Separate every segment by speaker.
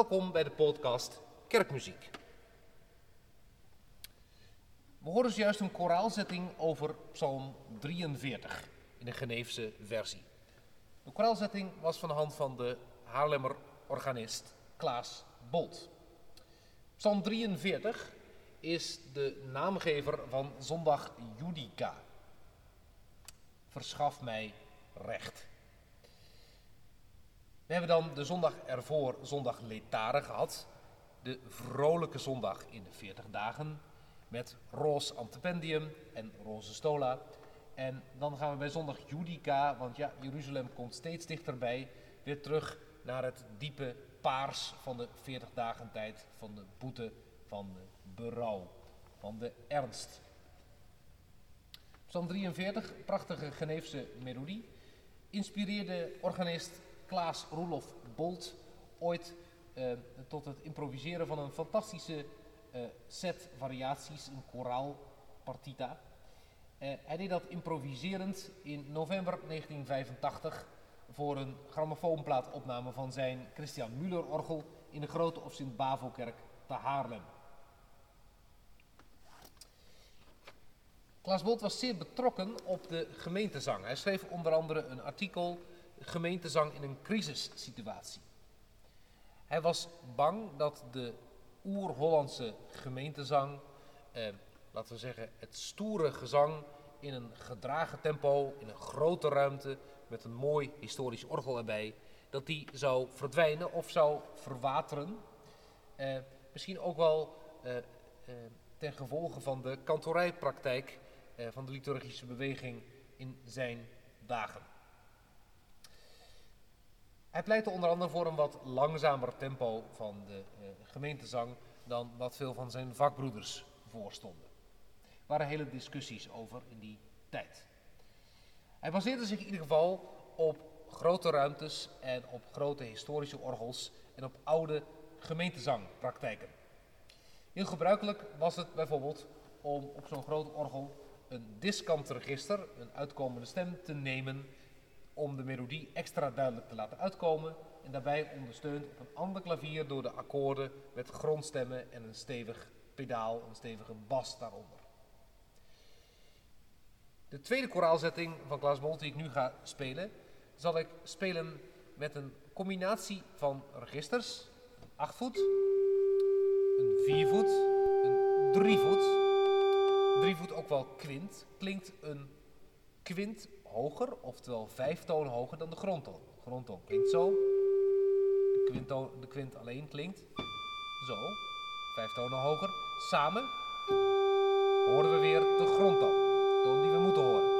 Speaker 1: Welkom bij de podcast Kerkmuziek. We horen juist een koraalzetting over Psalm 43 in de Geneefse versie. De koraalzetting was van de hand van de Haarlemmer organist Klaas Bolt. Psalm 43 is de naamgever van zondag Judica. Verschaf mij recht. We hebben dan de zondag ervoor, zondag Letare gehad. De vrolijke zondag in de 40 dagen. Met roze antependium en roze stola. En dan gaan we bij zondag Judica, want ja, Jeruzalem komt steeds dichterbij. Weer terug naar het diepe paars van de 40 dagen tijd. Van de boete, van de berouw, van de ernst. Psalm 43, prachtige Geneefse melodie. Inspireerde organist Klaas Roelof Bolt ooit eh, tot het improviseren van een fantastische eh, set variaties, een koraalpartita. Uh, hij deed dat improviserend in november 1985 voor een grammofoonplaatopname van zijn Christian Müller orgel in de Grote of Sint-Bavelkerk te Haarlem. Klaas Bolt was zeer betrokken op de gemeentezang. Hij schreef onder andere een artikel gemeentezang in een crisissituatie. Hij was bang dat de oer-Hollandse gemeentezang, eh, laten we zeggen het stoere gezang in een gedragen tempo, in een grote ruimte, met een mooi historisch orgel erbij, dat die zou verdwijnen of zou verwateren. Eh, misschien ook wel eh, eh, ten gevolge van de kantorijpraktijk eh, van de liturgische beweging in zijn dagen. Hij pleitte onder andere voor een wat langzamer tempo van de uh, gemeentezang dan wat veel van zijn vakbroeders voorstonden. Er waren hele discussies over in die tijd. Hij baseerde zich in ieder geval op grote ruimtes en op grote historische orgels en op oude gemeentezangpraktijken. Heel gebruikelijk was het bijvoorbeeld om op zo'n groot orgel een diskantregister, een uitkomende stem, te nemen om de melodie extra duidelijk te laten uitkomen en daarbij ondersteund op een ander klavier door de akkoorden met grondstemmen en een stevig pedaal, een stevige bas daaronder. De tweede koraalzetting van Klaas Bolt die ik nu ga spelen, zal ik spelen met een combinatie van registers, een 8 voet, een 4 voet, een 3 voet. 3 voet ook wel kwint, klinkt een kwint hoger, oftewel vijf tonen hoger dan de grondtoon. De grondtoon klinkt zo. De, kwinttoon, de kwint alleen klinkt zo. Vijf tonen hoger. Samen horen we weer de grondtoon. De toon die we moeten horen.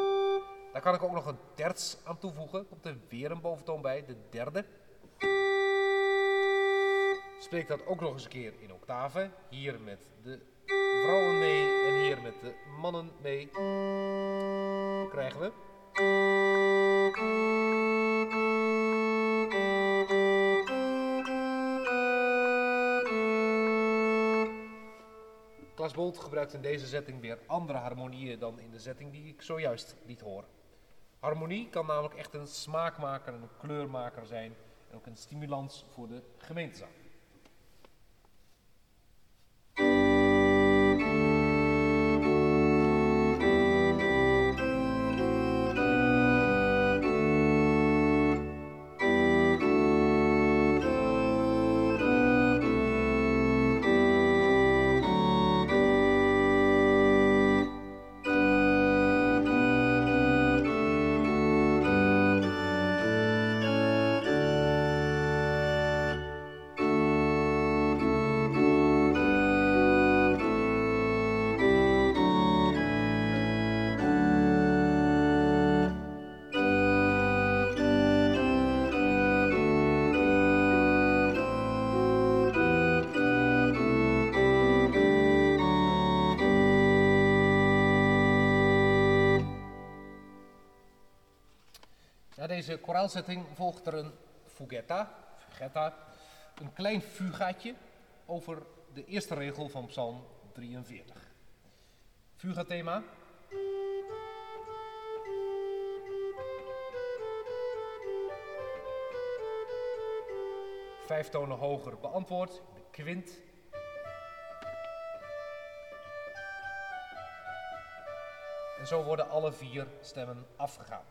Speaker 1: Daar kan ik ook nog een terts aan toevoegen. Komt er weer een boventoon bij, de derde. Spreek dat ook nog eens een keer in octaven. Hier met de vrouwen mee en hier met de mannen mee. Krijgen we. Klaas Bolt gebruikt in deze zetting weer andere harmonieën dan in de zetting die ik zojuist liet horen. Harmonie kan namelijk echt een smaakmaker en een kleurmaker zijn en ook een stimulans voor de gemeentezang. Deze koraalzetting volgt er een fugetta, een klein fugaatje over de eerste regel van Psalm 43. Fugathema. vijf tonen hoger beantwoord, de kwint. En zo worden alle vier stemmen afgegaan.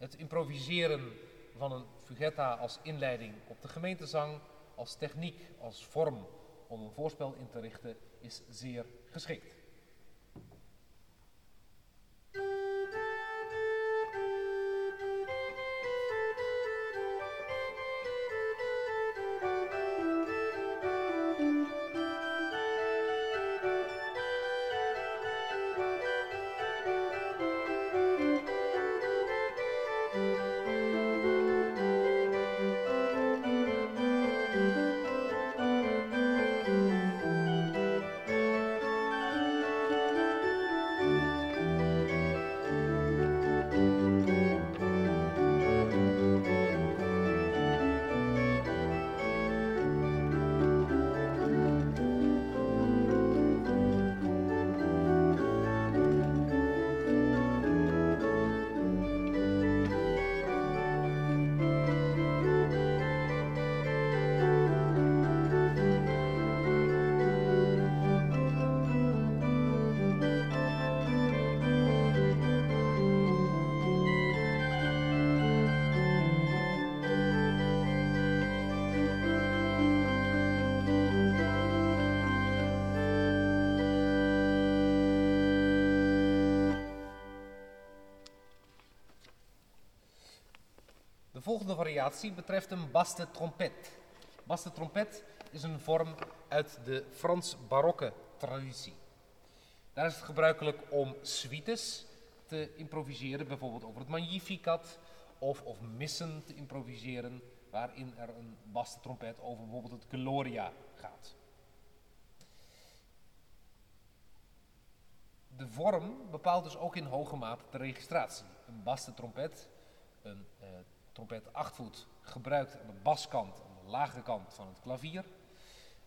Speaker 1: Het improviseren van een fugetta als inleiding op de gemeentezang, als techniek, als vorm om een voorspel in te richten, is zeer geschikt. De volgende variatie betreft een baste trompet. Baste trompet is een vorm uit de Frans-barokke traditie. Daar is het gebruikelijk om suites te improviseren, bijvoorbeeld over het Magnificat, of, of missen te improviseren, waarin er een baste trompet over bijvoorbeeld het Gloria gaat. De vorm bepaalt dus ook in hoge mate de registratie. Een baste trompet, een uh, trompet 8 voet, gebruikt aan de baskant, aan de lage kant van het klavier,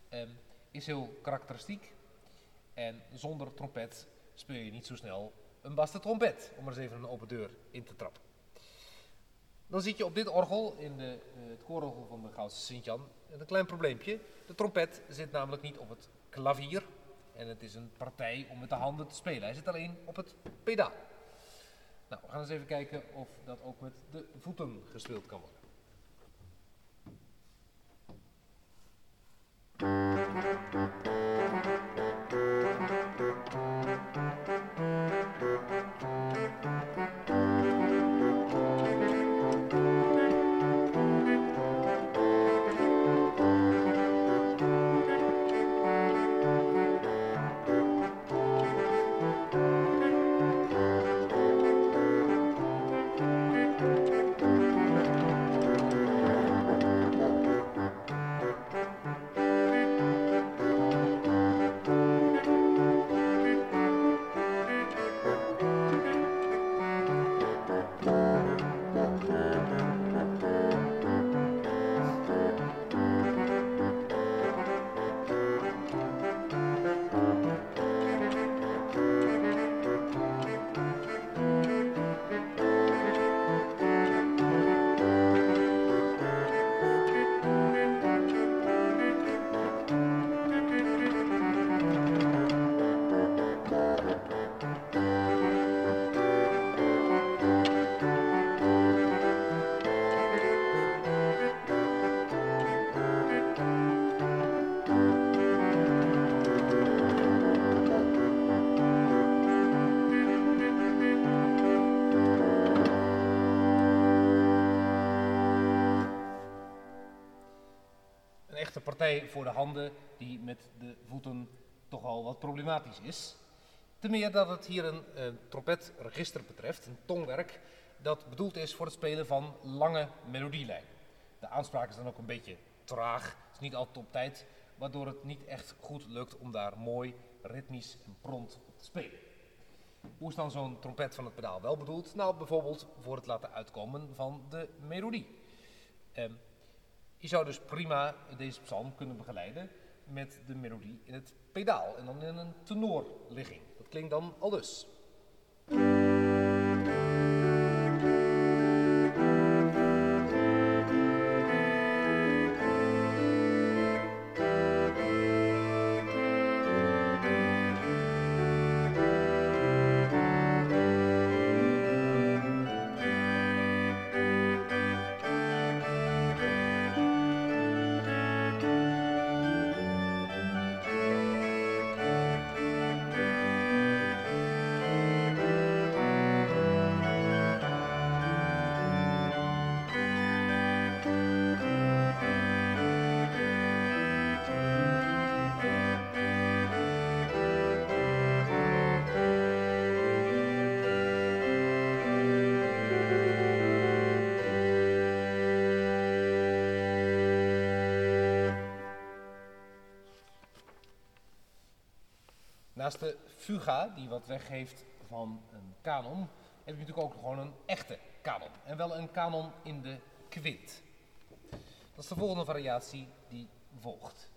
Speaker 1: eh, is heel karakteristiek. En zonder trompet speel je niet zo snel een basse trompet, om er eens even een open deur in te trappen. Dan zit je op dit orgel, in de, uh, het koororgel van de Goudse Sint-Jan, een klein probleempje. De trompet zit namelijk niet op het klavier en het is een partij om met de handen te spelen. Hij zit alleen op het pedaal. Nou, we gaan eens even kijken of dat ook met de voeten gespeeld kan worden. Voor de handen die met de voeten toch al wat problematisch is. Ten meer dat het hier een uh, trompetregister betreft, een tongwerk, dat bedoeld is voor het spelen van lange melodielijnen. De aanspraak is dan ook een beetje traag, het is niet altijd op tijd, waardoor het niet echt goed lukt om daar mooi, ritmisch en prompt op te spelen. Hoe is dan zo'n trompet van het pedaal wel bedoeld? Nou, bijvoorbeeld voor het laten uitkomen van de melodie. Eh, je zou dus prima deze psalm kunnen begeleiden met de melodie in het pedaal en dan in een tenorligging. Dat klinkt dan al dus. Naast de fuga, die wat weggeeft van een kanon, heb je natuurlijk ook gewoon een echte kanon. En wel een kanon in de kwint. Dat is de volgende variatie die volgt.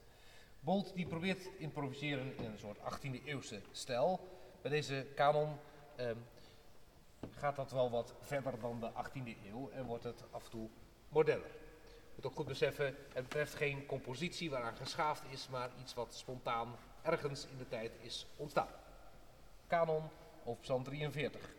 Speaker 1: Bolt die probeert te improviseren in een soort 18e eeuwse stijl. Bij deze kanon ehm, gaat dat wel wat verder dan de 18e eeuw en wordt het af en toe moderner. Je moet ook goed beseffen, het betreft geen compositie waaraan geschaafd is, maar iets wat spontaan ergens in de tijd is ontstaan. Kanon of Psalm 43.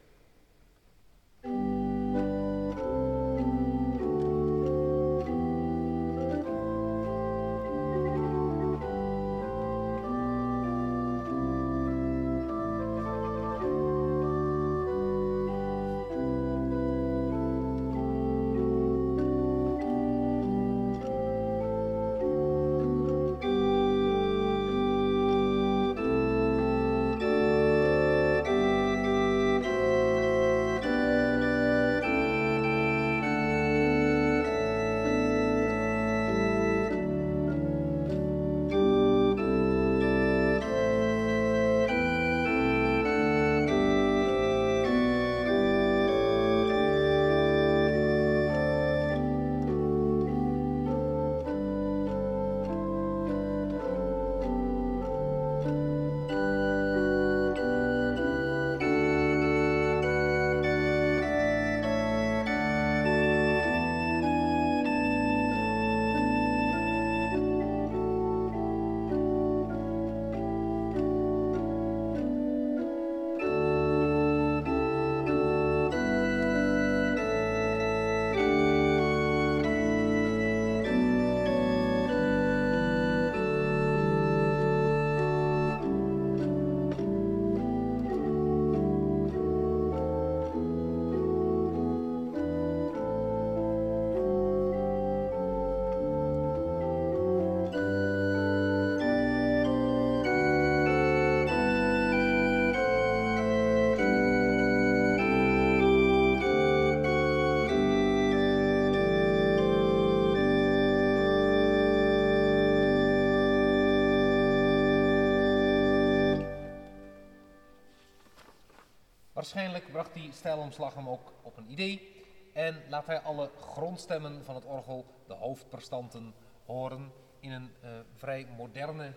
Speaker 1: Waarschijnlijk bracht die stijlomslag hem ook op een idee en laat hij alle grondstemmen van het orgel, de hoofdprestanten, horen in een uh, vrij moderne,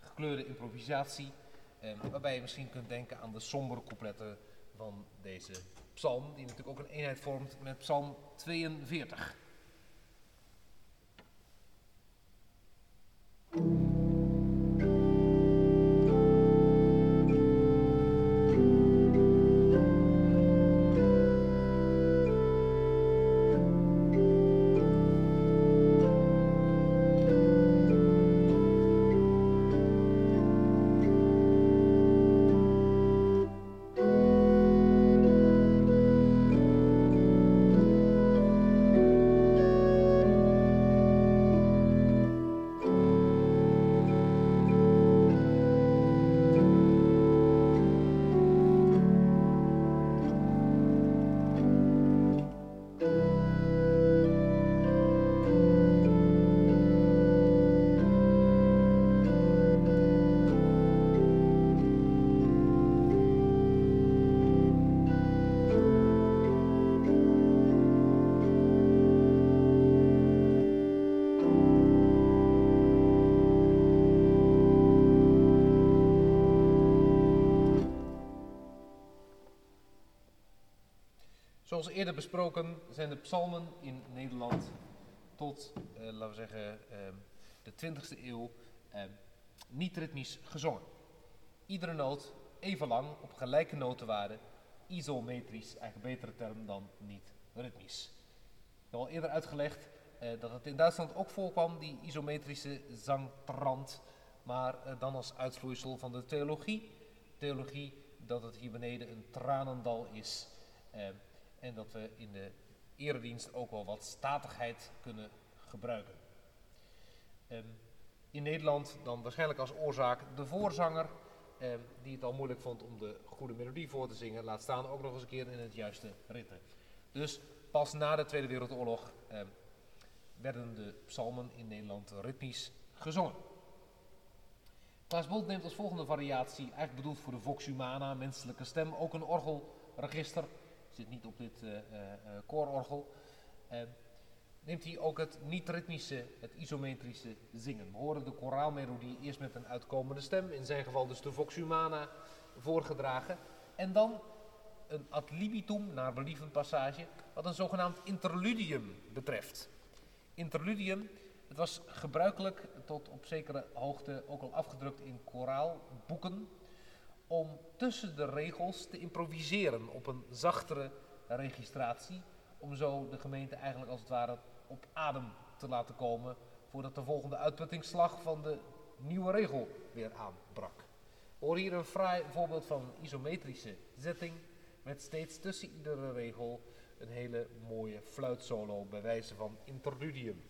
Speaker 1: gekleurde improvisatie, eh, waarbij je misschien kunt denken aan de sombere coupletten van deze psalm, die natuurlijk ook een eenheid vormt met psalm 42. Zoals eerder besproken zijn de psalmen in Nederland tot, eh, laten we zeggen, eh, de 20e eeuw eh, niet ritmisch gezongen. Iedere noot even lang op gelijke notenwaarde, isometrisch, eigenlijk betere term dan niet ritmisch. Ik heb al eerder uitgelegd eh, dat het in Duitsland ook voorkwam, die isometrische zangtrand, maar dan als uitvloeisel van de theologie. Theologie dat het hier beneden een tranendal is. En dat we in de eredienst ook wel wat statigheid kunnen gebruiken. Um, in Nederland dan waarschijnlijk als oorzaak de voorzanger, um, die het al moeilijk vond om de goede melodie voor te zingen, laat staan ook nog eens een keer in het juiste ritme. Dus pas na de Tweede Wereldoorlog um, werden de psalmen in Nederland ritmisch gezongen. Klaas Bolt neemt als volgende variatie, eigenlijk bedoeld voor de vox humana, menselijke stem, ook een orgelregister. Zit niet op dit uh, uh, koororgel. neemt hij ook het niet-ritmische, het isometrische zingen. We horen de koraalmelodie eerst met een uitkomende stem, in zijn geval dus de vox humana, voorgedragen. En dan een ad libitum, naar believen passage, wat een zogenaamd interludium betreft. Interludium, het was gebruikelijk tot op zekere hoogte ook al afgedrukt in koraalboeken, om tussen de regels te improviseren op een zachtere registratie, om zo de gemeente eigenlijk als het ware op adem te laten komen voordat de volgende uitputtingsslag van de nieuwe regel weer aanbrak. Horen hier een fraai voorbeeld van isometrische zetting met steeds tussen iedere regel een hele mooie fluitsolo bij wijze van interludium.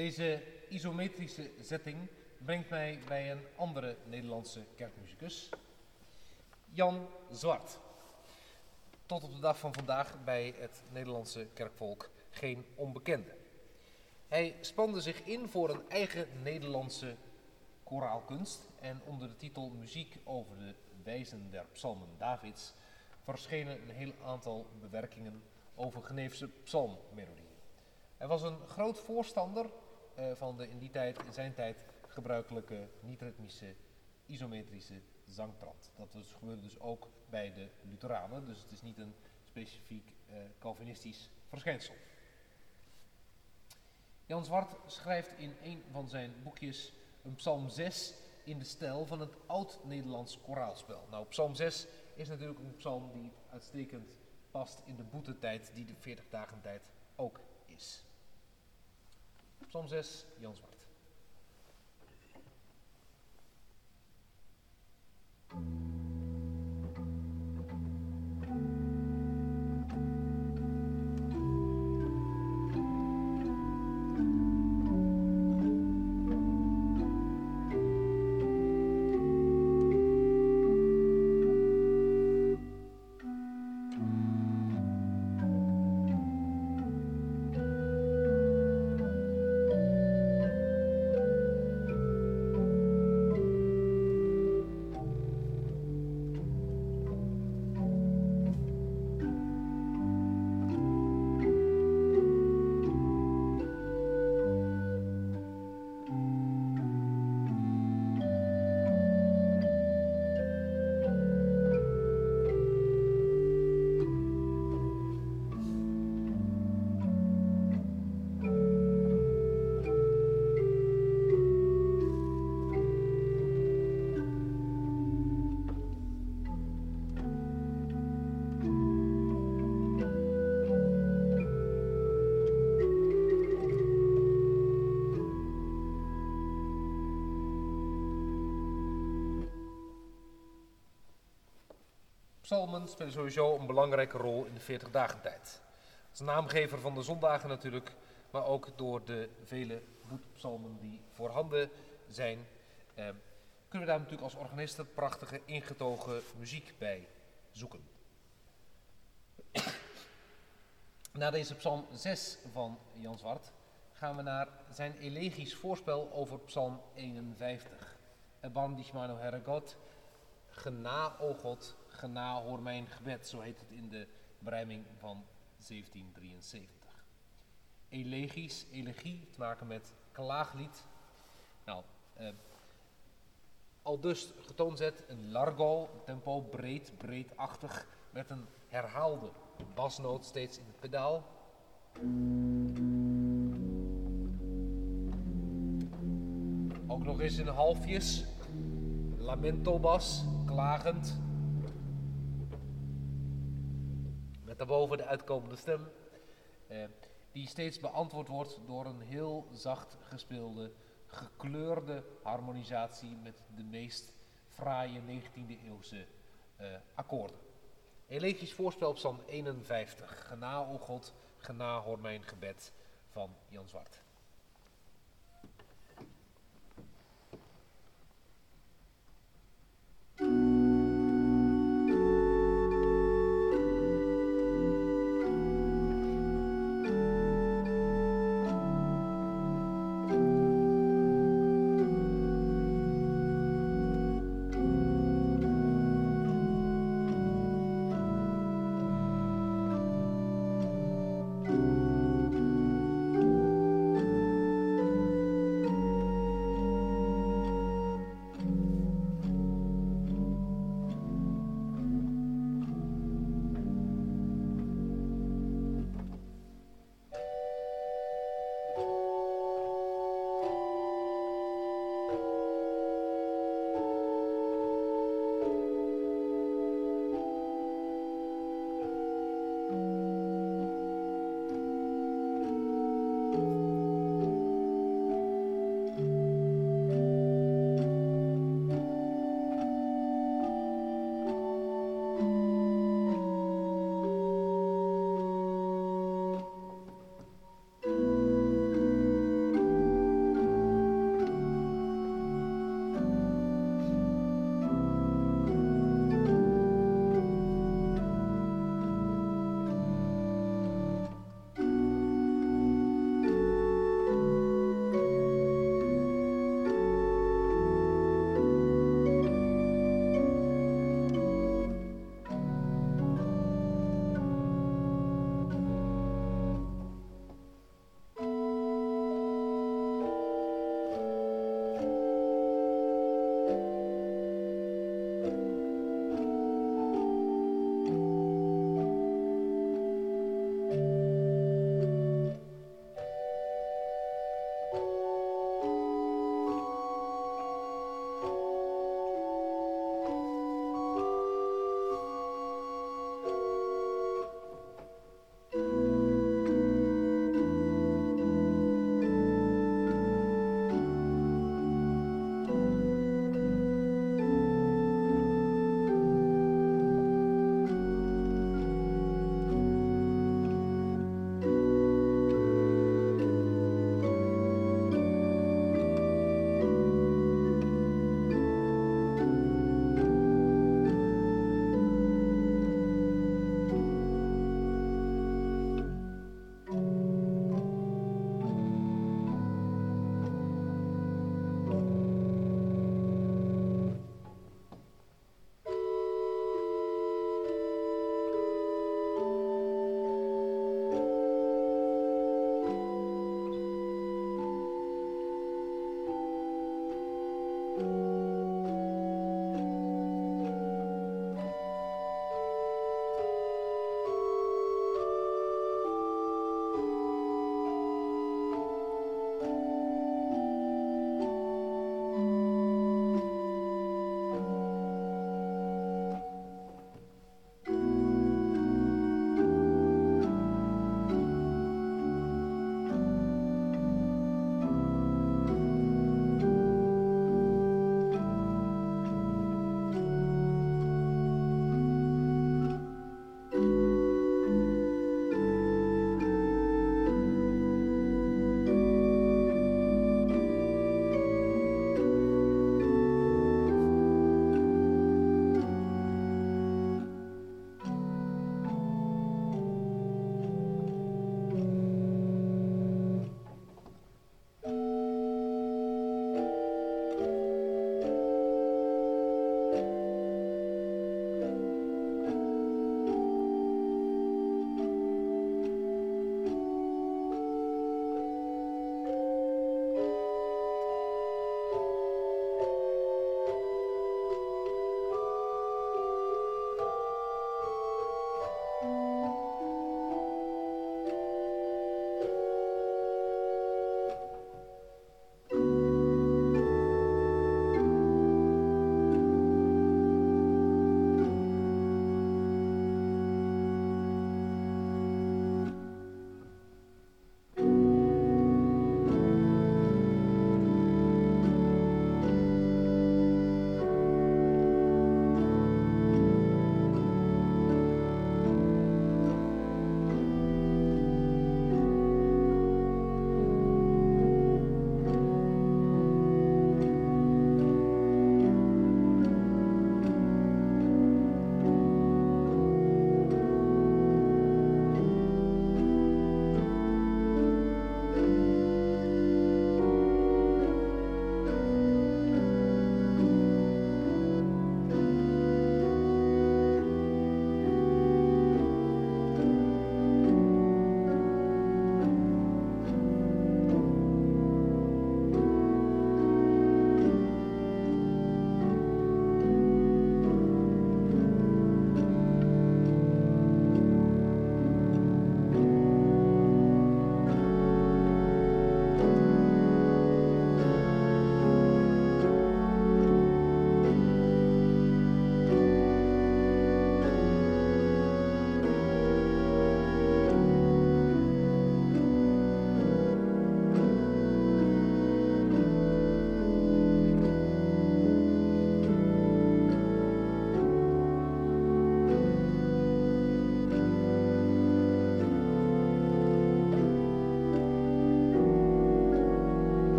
Speaker 1: Deze isometrische zetting brengt mij bij een andere Nederlandse kerkmuzikus, Jan Zwart. Tot op de dag van vandaag bij het Nederlandse kerkvolk geen onbekende. Hij spande zich in voor een eigen Nederlandse koraalkunst en onder de titel Muziek over de wijzen der psalmen Davids verschenen een heel aantal bewerkingen over Geneefse psalmmelodieën. Hij was een groot voorstander van de in die tijd, in zijn tijd, gebruikelijke niet-ritmische isometrische zangtrand. Dat was, gebeurde dus ook bij de Lutheranen, dus het is niet een specifiek uh, Calvinistisch verschijnsel. Jan Zwart schrijft in een van zijn boekjes een psalm 6 in de stijl van het oud-Nederlands koraalspel. Nou, psalm 6 is natuurlijk een psalm die uitstekend past in de boetetijd die de 40 dagen tijd ook is. Psalm 6, Jan. Psalmen spelen sowieso een belangrijke rol in de 40 dagen tijd. Als naamgever van de zondagen natuurlijk, maar ook door de vele boetpsalmen die voorhanden zijn, eh, kunnen we daar natuurlijk als organisten prachtige ingetogen muziek bij zoeken. Na deze psalm 6 van Jan Zwart gaan we naar zijn elegisch voorspel over psalm 51. Erbarm dich mijn Herre gena, o God, gena, hoor mijn gebed, zo heet het in de berijming van 1773. Elegisch, elegie, te maken met klaaglied. Nou, eh, al dus getoonzet een largo, tempo breed, breedachtig, met een herhaalde basnoot steeds in het pedaal. Ook nog eens in halfjes, lamento bas, klagend. Daarboven de uitkomende stem, eh, die steeds beantwoord wordt door een heel zacht gespeelde, gekleurde harmonisatie met de meest fraaie 19e eeuwse eh, akkoorden. Elegisch voorspel Psalm 51. Gena, o God, gena, hoor mijn gebed van Jan Zwart.